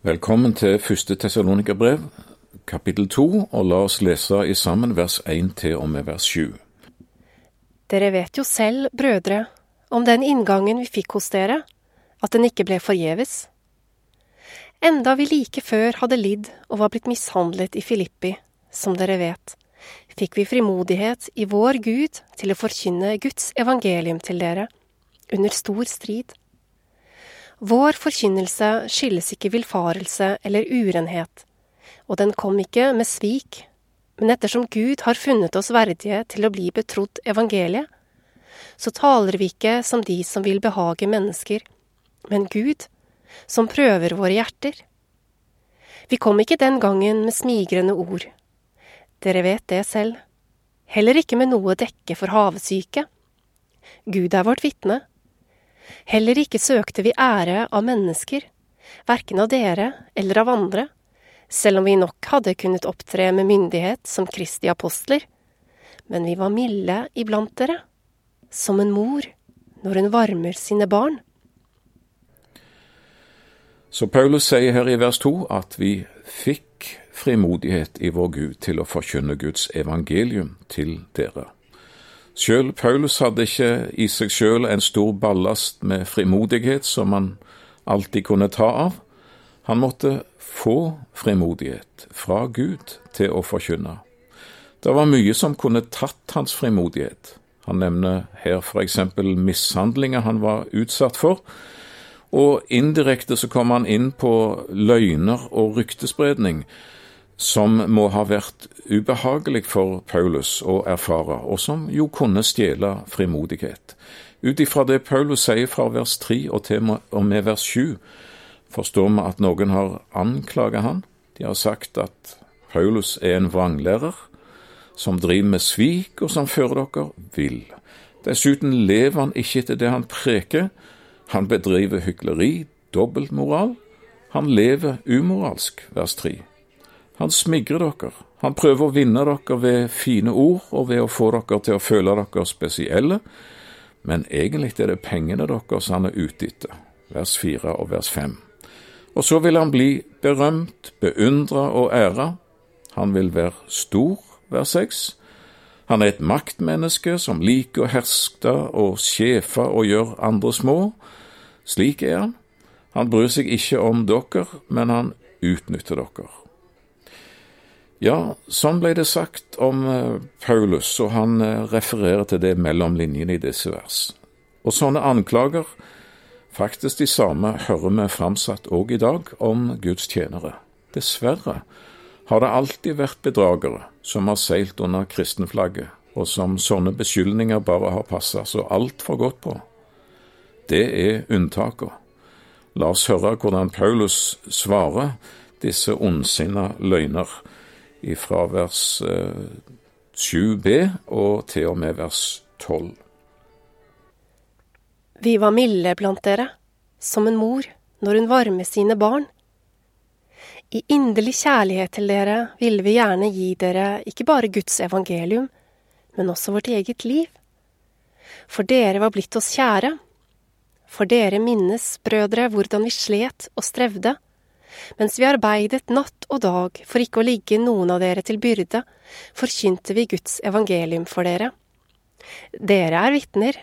Velkommen til første Tessalonika-brev, kapittel to, og la oss lese i sammen vers 1 til og med vers 7. Dere vet jo selv, brødre, om den inngangen vi fikk hos dere, at den ikke ble forgjeves. Enda vi like før hadde lidd og var blitt mishandlet i Filippi, som dere vet, fikk vi frimodighet i vår Gud til å forkynne Guds evangelium til dere, under stor strid. Vår forkynnelse skyldes ikke villfarelse eller urenhet, og den kom ikke med svik, men ettersom Gud har funnet oss verdige til å bli betrodd evangeliet, så taler vi ikke som de som vil behage mennesker, men Gud, som prøver våre hjerter. Vi kom ikke den gangen med smigrende ord. Dere vet det selv. Heller ikke med noe dekke for havesyke. Gud er vårt vitne. Heller ikke søkte vi ære av mennesker, verken av dere eller av andre, selv om vi nok hadde kunnet opptre med myndighet som Kristi apostler. Men vi var milde iblant dere, som en mor når hun varmer sine barn. Så Paulus sier her i vers to at vi fikk frimodighet i vår Gud til å forkynne Guds evangelium til dere. Sjøl Paulus hadde ikke i seg sjøl en stor ballast med frimodighet som han alltid kunne ta av. Han måtte få frimodighet fra Gud til å forkynne. Det var mye som kunne tatt hans frimodighet. Han nevner her for eksempel mishandlinger han var utsatt for, og indirekte så kom han inn på løgner og ryktespredning som må ha vært ubehagelig for Paulus å erfare, og som jo kunne stjele frimodighet. Ut ifra det Paulus sier fra vers 3 og til og med vers 7, forstår vi at noen har anklaget han. De har sagt at Paulus er en vranglærer, som driver med svik, og som fører dere vill. Dessuten lever han ikke etter det han preker. Han bedriver hykleri, dobbeltmoral. Han lever umoralsk, vers 3. Han smigrer dere. Han prøver å vinne dere ved fine ord og ved å få dere til å føle dere spesielle, men egentlig er det pengene deres han er ute etter. Vers 4 og vers 5. Og så vil han bli berømt, beundra og æra. Han vil være stor, vers 6. Han er et maktmenneske som liker å herske og sjefe og gjøre andre små. Slik er han. Han bryr seg ikke om dere, men han utnytter dere. Ja, sånn ble det sagt om eh, Paulus, og han eh, refererer til det mellom linjene i disse vers. Og sånne anklager, faktisk de samme, hører vi framsatt òg i dag om Guds tjenere. Dessverre har det alltid vært bedragere som har seilt under kristenflagget, og som sånne beskyldninger bare har passa så altfor godt på. Det er unntaka. La oss høre hvordan Paulus svarer disse ondsinna løgner fra vers 7b eh, og til og med vers 12. Vi var milde blant dere, som en mor når hun varmer sine barn. I inderlig kjærlighet til dere ville vi gjerne gi dere ikke bare Guds evangelium, men også vårt eget liv. For dere var blitt oss kjære. For dere minnes, brødre, hvordan vi slet og strevde mens vi arbeidet natt og dag for ikke å ligge noen av dere til byrde, forkynte vi Guds evangelium for dere. Dere er vitner,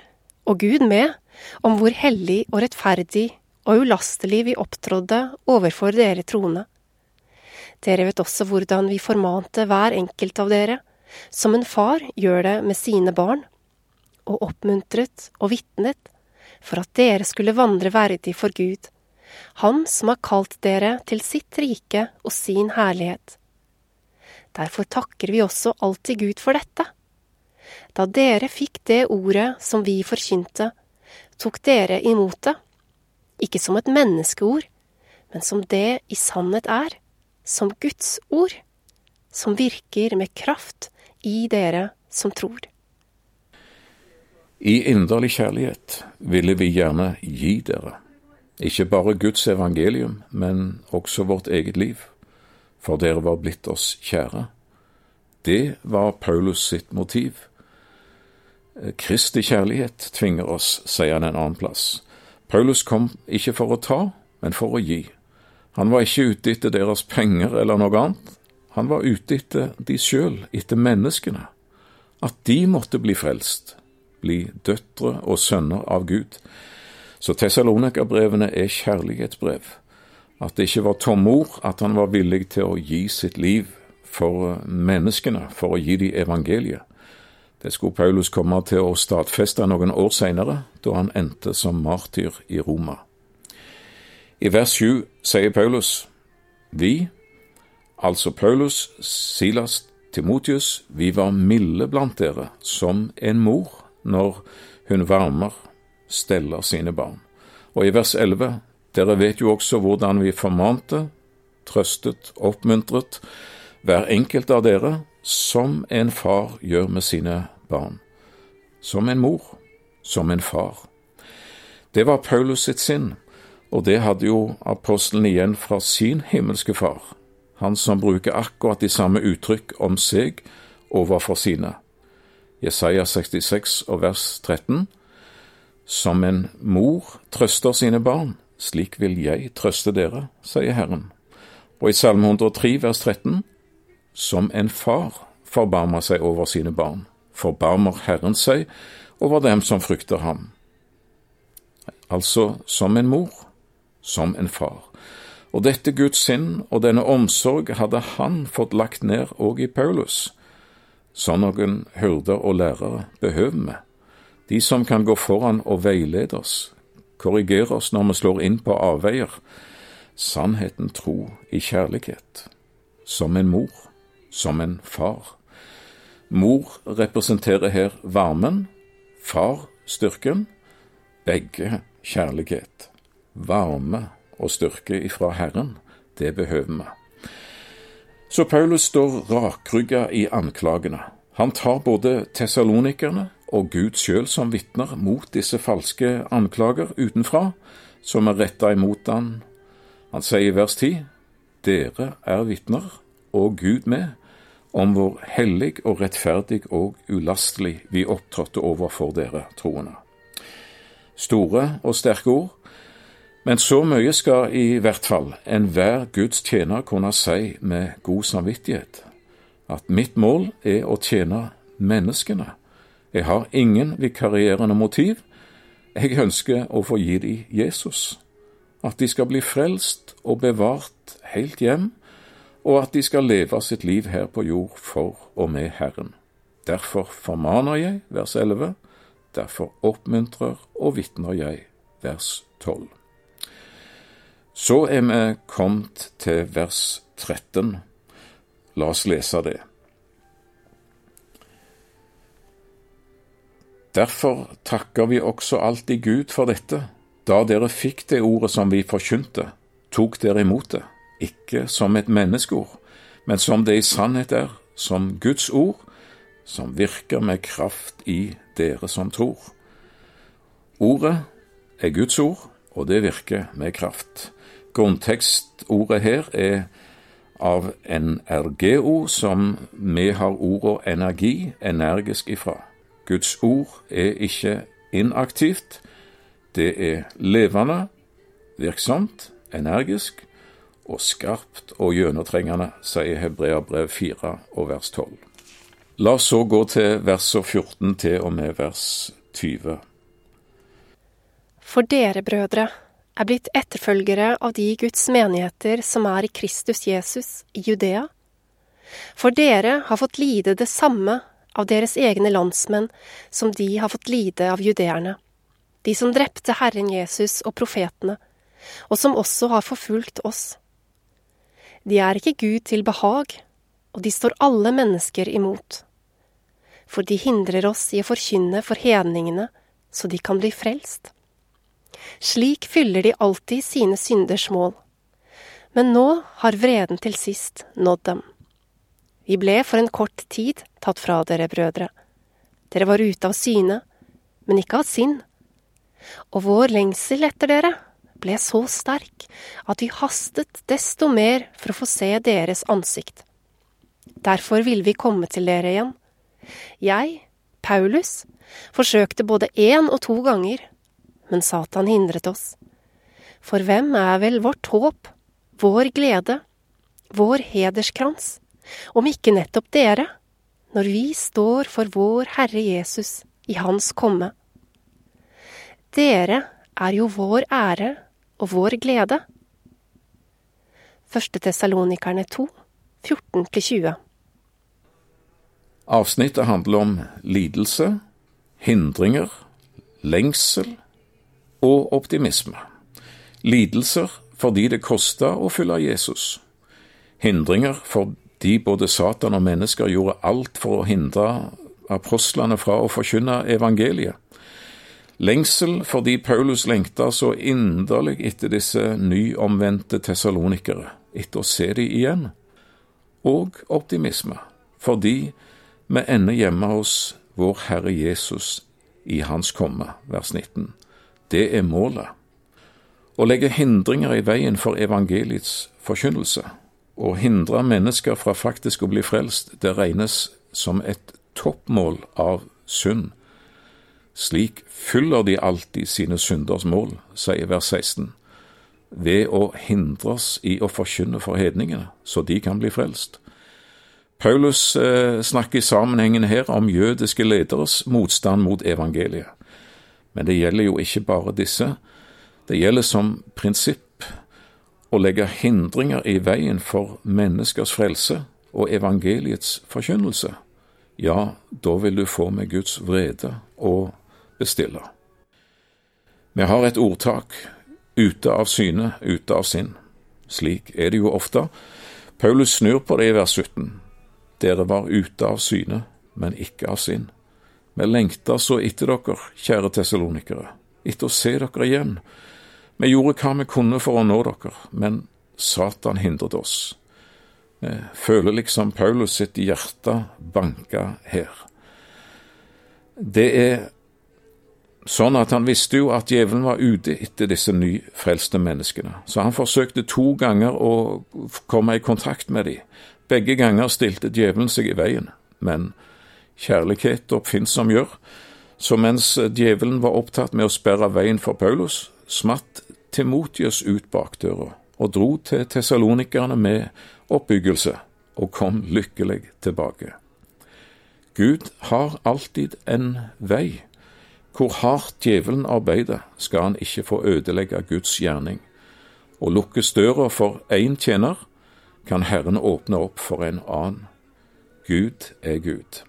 og Gud med, om hvor hellig og rettferdig og ulastelig vi opptrådde overfor dere troende. Dere vet også hvordan vi formante hver enkelt av dere, som en far gjør det med sine barn, og oppmuntret og vitnet for at dere skulle vandre verdig for Gud han som har kalt dere til sitt rike og sin herlighet. Derfor takker vi også alltid Gud for dette. Da dere fikk det ordet som vi forkynte, tok dere imot det, ikke som et menneskeord, men som det i sannhet er, som Guds ord, som virker med kraft i dere som tror. I inderlig kjærlighet ville vi gjerne gi dere ikke bare Guds evangelium, men også vårt eget liv, for dere var blitt oss kjære. Det var Paulus sitt motiv. Kristi kjærlighet tvinger oss, sier han en annen plass. Paulus kom ikke for å ta, men for å gi. Han var ikke ute etter deres penger eller noe annet. Han var ute etter de sjøl, etter menneskene. At de måtte bli frelst, bli døtre og sønner av Gud. Så Tessalonika-brevene er kjærlighetsbrev. At det ikke var tomme ord, at han var villig til å gi sitt liv for menneskene, for å gi dem evangeliet. Det skulle Paulus komme til å stadfeste noen år seinere, da han endte som martyr i Roma. I vers 7 sier Paulus, Vi, altså Paulus, Silas, Timotius, vi var milde blant dere, som en mor når hun varmer, steller sine barn. Og i vers 11, dere vet jo også hvordan vi formante, trøstet, oppmuntret, hver enkelt av dere, som en far gjør med sine barn. Som en mor, som en far. Det var Paulus sitt sinn, og det hadde jo apostelen igjen fra sin himmelske far, han som bruker akkurat de samme uttrykk om seg overfor sine. Jesaja 66 og vers 13. Som en mor trøster sine barn, slik vil jeg trøste dere, sier Herren. Og i Salme 103 vers 13. Som en far forbarmer seg over sine barn, forbarmer Herren seg over dem som frykter ham. Altså som en mor, som en far. Og dette Guds sinn og denne omsorg hadde han fått lagt ned òg i Paulus. Sånn noen hyrder og lærere behøver vi. De som kan gå foran og veilede oss, korrigere oss når vi slår inn på avveier. Sannheten tro i kjærlighet. Som en mor, som en far. Mor representerer her varmen, far styrken, begge kjærlighet. Varme og styrke ifra Herren, det behøver vi. Så Paulus står rakrygga i anklagene. Han tar både tessalonikerne og Gud sjøl som vitner mot disse falske anklager utenfra, som er retta imot han. Han sier i vers 10, Dere er vitner, og Gud med, om hvor hellig og rettferdig og ulastelig vi opptrådte overfor dere troende. Store og sterke ord, men så mye skal i hvert fall enhver Guds tjener kunne si med god samvittighet, at mitt mål er å tjene menneskene. Jeg har ingen vikarierende motiv, jeg ønsker å få gi dem Jesus, at de skal bli frelst og bevart helt hjem og at de skal leve sitt liv her på jord for og med Herren. Derfor formaner jeg, vers 11, derfor oppmuntrer og vitner jeg, vers 12. Så er vi kommet til vers 13. La oss lese det. Derfor takker vi også alltid Gud for dette. Da dere fikk det ordet som vi forkynte, tok dere imot det ikke som et menneskeord, men som det i sannhet er, som Guds ord, som virker med kraft i dere som tror. Ordet er Guds ord, og det virker med kraft. Grunntekstordet her er av NRGO, som vi har ordet energi, energisk ifra. Guds ord er ikke inaktivt, det er levende, virksomt, energisk, og skarpt og gjennomtrengende, sier Hebreabrev 4 og vers 12. La oss så gå til versene 14 til og med vers 20. For dere, brødre, er blitt etterfølgere av de Guds menigheter som er i Kristus Jesus i Judea. For dere har fått lide det samme av deres egne landsmenn som de har fått lide av judeerne, de som drepte Herren Jesus og profetene, og som også har forfulgt oss. De er ikke Gud til behag, og de står alle mennesker imot. For de hindrer oss i å forkynne for hedningene, så de kan bli frelst. Slik fyller de alltid sine synders mål. Men nå har vreden til sist nådd dem. Vi ble for en kort tid tatt fra dere, brødre. Dere var ute av syne, men ikke av sinn. Og vår lengsel etter dere ble så sterk at vi hastet desto mer for å få se deres ansikt. Derfor ville vi komme til dere igjen. Jeg, Paulus, forsøkte både én og to ganger, men Satan hindret oss. For hvem er vel vårt håp? vår glede, vår hederskrans, om ikke nettopp dere, når vi står for vår Herre Jesus i Hans komme. Dere er jo vår ære og vår glede. Første Tessalonikerne 2, 14-20 Avsnittet handler om lidelse, hindringer, lengsel og optimisme. Lidelser fordi det kosta å følge Jesus. Hindringer fordi både Satan og mennesker gjorde alt for å hindre apostlene fra å forkynne evangeliet. Lengsel fordi Paulus lengta så inderlig etter disse nyomvendte tessalonikere, etter å se de igjen. Og optimisme fordi vi ender hjemme hos vår Herre Jesus i Hans komme, vers 19. Det er målet. Å legge hindringer i veien for evangeliets forkynnelse, å hindre mennesker fra faktisk å bli frelst, det regnes som et toppmål av synd. Slik fyller de alltid sine synders mål, sier vers 16, ved å hindres i å forkynne for hedningene, så de kan bli frelst. Paulus eh, snakker i sammenhengen her om jødiske lederes motstand mot evangeliet. Men det gjelder jo ikke bare disse. Det gjelder som prinsipp å legge hindringer i veien for menneskers frelse og evangeliets forkynnelse. Ja, da vil du få med Guds vrede og bestille. Vi har et ordtak ute av syne, ute av sinn. Slik er det jo ofte. Paulus snur på det i vers 17. Dere var ute av syne, men ikke av sinn. Vi lengter så etter dere, kjære tessalonikere, etter å se dere igjen. Vi gjorde hva vi kunne for å nå dere, men Satan hindret oss. Vi føler liksom Paulus sitt hjerte banke her. Det er sånn at han visste jo at djevelen var ute etter disse nyfrelste menneskene, så han forsøkte to ganger å komme i kontakt med dem. Begge ganger stilte djevelen seg i veien, men kjærlighet oppfinnsom gjør, så mens djevelen var opptatt med å sperre veien for Paulus, smatt Timotius ut bakdøra og dro til tessalonikerne med oppbyggelse og kom lykkelig tilbake. Gud har alltid en vei. Hvor hardt djevelen arbeider, skal han ikke få ødelegge Guds gjerning. Og lukkes døra for én tjener, kan Herren åpne opp for en annen. Gud er Gud.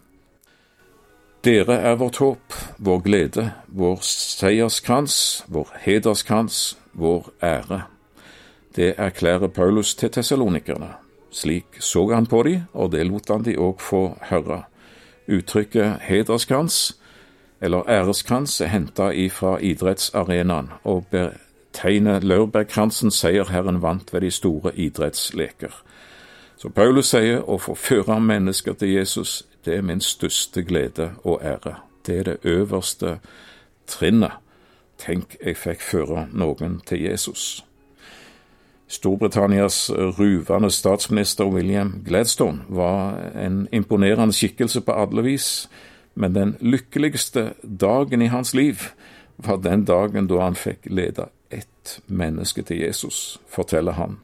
Dere er vårt håp, vår glede, vår seierskrans, vår hederskrans, vår ære. Det erklærer Paulus til tessalonikerne. Slik så han på de, og det lot han de òg få høre. Uttrykket hederskrans, eller æreskrans, er henta ifra idrettsarenaen og betegner laurbærkransens seierherren vant ved de store idrettsleker. Så Paulus sier å forføre mennesker til Jesus, det er min største glede og ære. Det er det øverste trinnet. Tenk, jeg fikk føre noen til Jesus. Storbritannias ruvende statsminister William Gladstone var en imponerende skikkelse på alle vis, men den lykkeligste dagen i hans liv var den dagen da han fikk lede ett menneske til Jesus, forteller han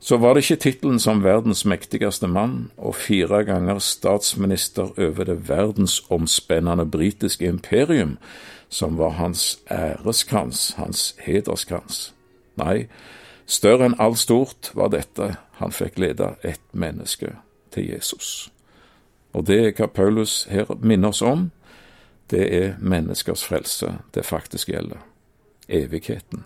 så var det ikke tittelen som verdens mektigste mann og fire ganger statsminister over det verdensomspennende britiske imperium som var hans æreskrans, hans hederskrans. Nei, større enn alt stort var dette han fikk lede ett menneske til Jesus. Og det er hva Paulus her minner oss om, det er menneskers frelse det faktisk gjelder, evigheten.